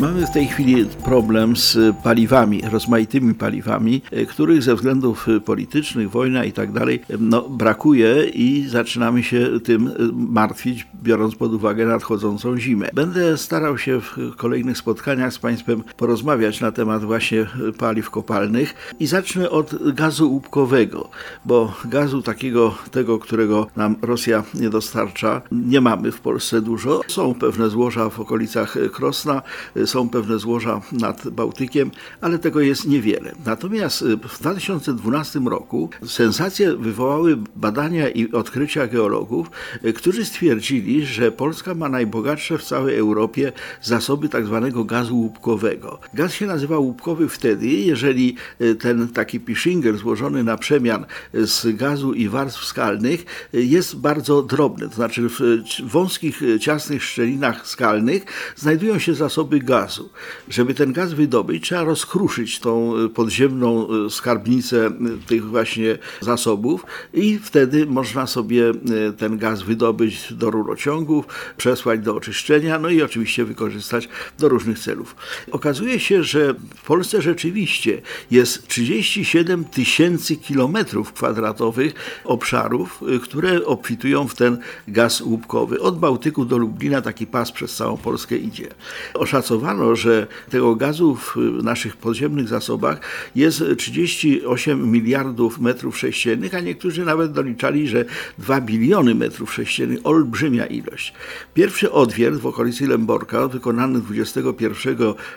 Mamy w tej chwili problem z paliwami, rozmaitymi paliwami, e, których ze względów politycznych, wojna i tak dalej, no, brakuje i zaczynamy się tym e, martwić, biorąc pod uwagę nadchodzącą zimę. Będę starał się w kolejnych spotkaniach z Państwem porozmawiać na temat właśnie paliw kopalnych i zacznę od gazu łupkowego, bo gazu takiego, tego, którego nam Rosja nie dostarcza, nie mamy w Polsce dużo. Są pewne złoża w okolicach Krosna, są pewne złoża nad Bałtykiem, ale tego jest niewiele. Natomiast y, w 2012 roku sensację wywołały badania i odkrycia geologów, y, którzy stwierdzili, że Polska ma najbogatsze w całej Europie zasoby tak zwanego gazu łupkowego. Gaz się nazywa łupkowy wtedy, jeżeli y, ten taki pishinger złożony na przemian z gazu i warstw skalnych jest bardzo drobny, to znaczy w wąskich, ciasnych szczelinach skalnych znajdują się zasoby gazu gazu. Żeby ten gaz wydobyć, trzeba rozkruszyć tą e, podziemną e, skarbnicę e, tych właśnie zasobów i wtedy można sobie ten gaz wydobyć do rurociągów, przesłać do oczyszczenia, no i oczywiście wykorzystać do różnych celów. Okazuje się, że w Polsce rzeczywiście jest 37 tysięcy kilometrów kwadratowych obszarów, które obfitują w ten gaz łupkowy. Od Bałtyku do Lublina taki pas przez całą Polskę idzie. Oszacowano Że tego gazu w naszych podziemnych zasobach jest 38 miliardów metrów sześciennych, a niektórzy nawet doliczali, że 2 biliony metrów sześciennych, olbrzymia ilość. Pierwszy odwiert w okolicy Lęborka, wykonany 21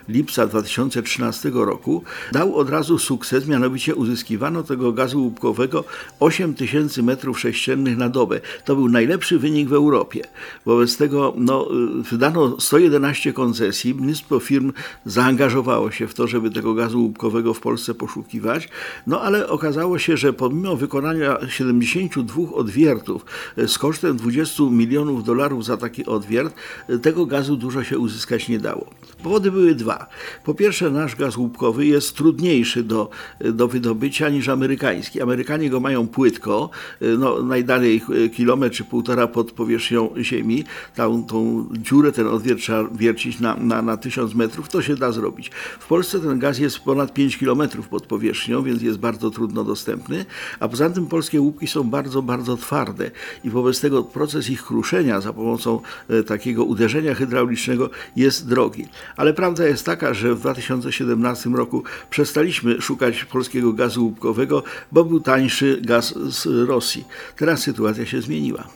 lipca 2013 roku, dał od razu sukces, mianowicie uzyskiwano tego gazu łupkowego 8 tysięcy metrów sześciennych na dobę. To był najlepszy wynik w Europie. Wobec tego no, wydano 111 koncesji, mnóstwo firm zaangażowało się w to, żeby tego gazu łupkowego w Polsce poszukiwać, no ale okazało się, że pomimo wykonania 72 odwiertów e, z kosztem 20 milionów dolarów za taki odwiert, e, tego gazu dużo się uzyskać nie dało. Powody były dwa. Po pierwsze, nasz gaz łupkowy jest trudniejszy do, e, do wydobycia niż amerykański. Amerykanie go mają płytko, no, najdalej kilometr czy półtora pod powierzchnią ziemi. Tą, tą dziurę, ten odwiert trzeba wiercić na, na, na 1000 metrów, to się da zrobić. W Polsce ten gaz jest ponad 5 km pod powierzchnią, więc jest bardzo trudno dostępny, a poza tym polskie łupki są bardzo, bardzo twarde i wobec tego proces ich kruszenia za pomocą e, takiego uderzenia hydraulicznego jest drogi. Ale prawda jest taka, że w 2017 roku przestaliśmy szukać polskiego gazu łupkowego, bo był tańszy gaz z Rosji. Teraz sytuacja się zmieniła.